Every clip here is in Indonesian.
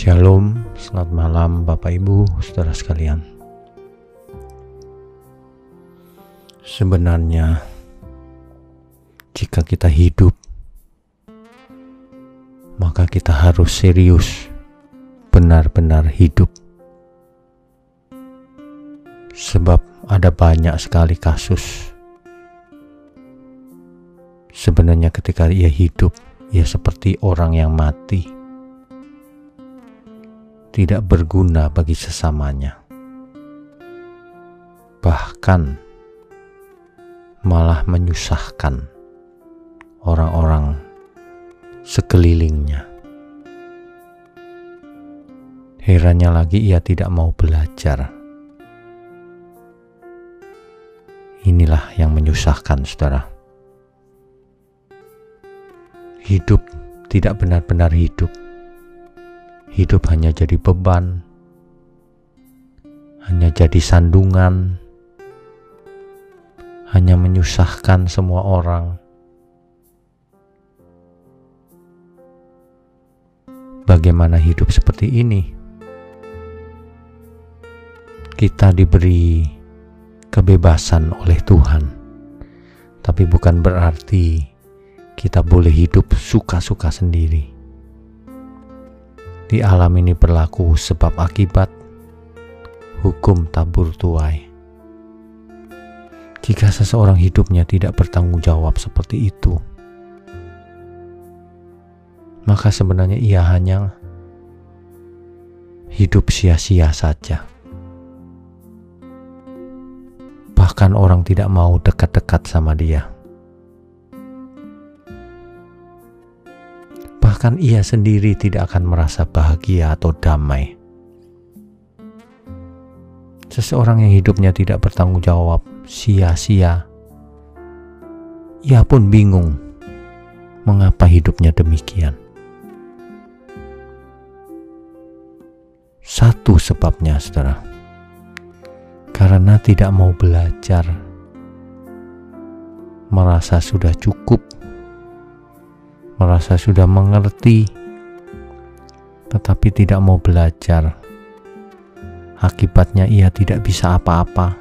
Shalom, selamat malam Bapak Ibu, saudara sekalian. Sebenarnya, jika kita hidup, maka kita harus serius, benar-benar hidup, sebab ada banyak sekali kasus. Sebenarnya, ketika ia hidup, ia seperti orang yang mati, tidak berguna bagi sesamanya, bahkan malah menyusahkan orang-orang sekelilingnya. Herannya lagi, ia tidak mau belajar. Inilah yang menyusahkan, saudara hidup tidak benar-benar hidup. Hidup hanya jadi beban, hanya jadi sandungan, hanya menyusahkan semua orang. Bagaimana hidup seperti ini? Kita diberi kebebasan oleh Tuhan, tapi bukan berarti kita boleh hidup suka-suka sendiri. Di alam ini berlaku sebab akibat hukum tabur tuai. Jika seseorang hidupnya tidak bertanggung jawab seperti itu, maka sebenarnya ia hanya hidup sia-sia saja. Bahkan orang tidak mau dekat-dekat sama dia. Bahkan ia sendiri tidak akan merasa bahagia atau damai. Seseorang yang hidupnya tidak bertanggung jawab, sia-sia. Ia pun bingung mengapa hidupnya demikian. Satu sebabnya, saudara, karena tidak mau belajar, merasa sudah cukup merasa sudah mengerti, tetapi tidak mau belajar. Akibatnya, ia tidak bisa apa-apa,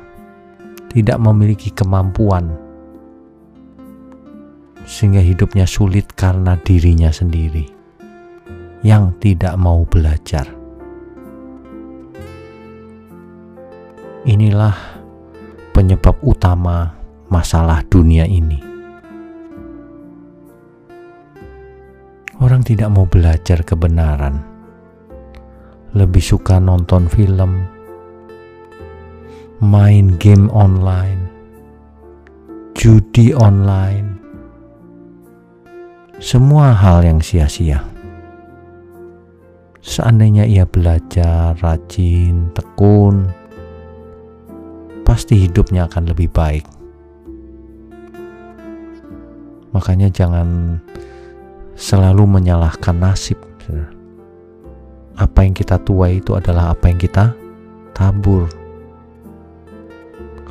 tidak memiliki kemampuan, sehingga hidupnya sulit karena dirinya sendiri yang tidak mau belajar. Inilah penyebab utama masalah dunia ini. Orang tidak mau belajar kebenaran, lebih suka nonton film, main game online, judi online, semua hal yang sia-sia. Seandainya ia belajar rajin, tekun, pasti hidupnya akan lebih baik. Makanya jangan selalu menyalahkan nasib. Apa yang kita tuai itu adalah apa yang kita tabur.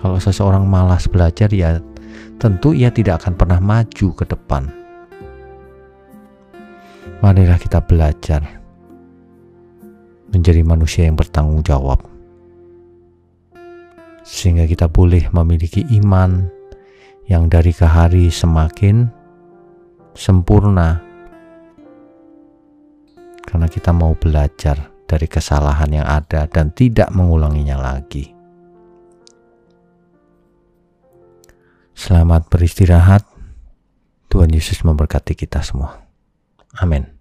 Kalau seseorang malas belajar ya tentu ia tidak akan pernah maju ke depan. Marilah kita belajar menjadi manusia yang bertanggung jawab. Sehingga kita boleh memiliki iman yang dari ke hari semakin sempurna karena kita mau belajar dari kesalahan yang ada dan tidak mengulanginya lagi. Selamat beristirahat. Tuhan Yesus memberkati kita semua. Amin.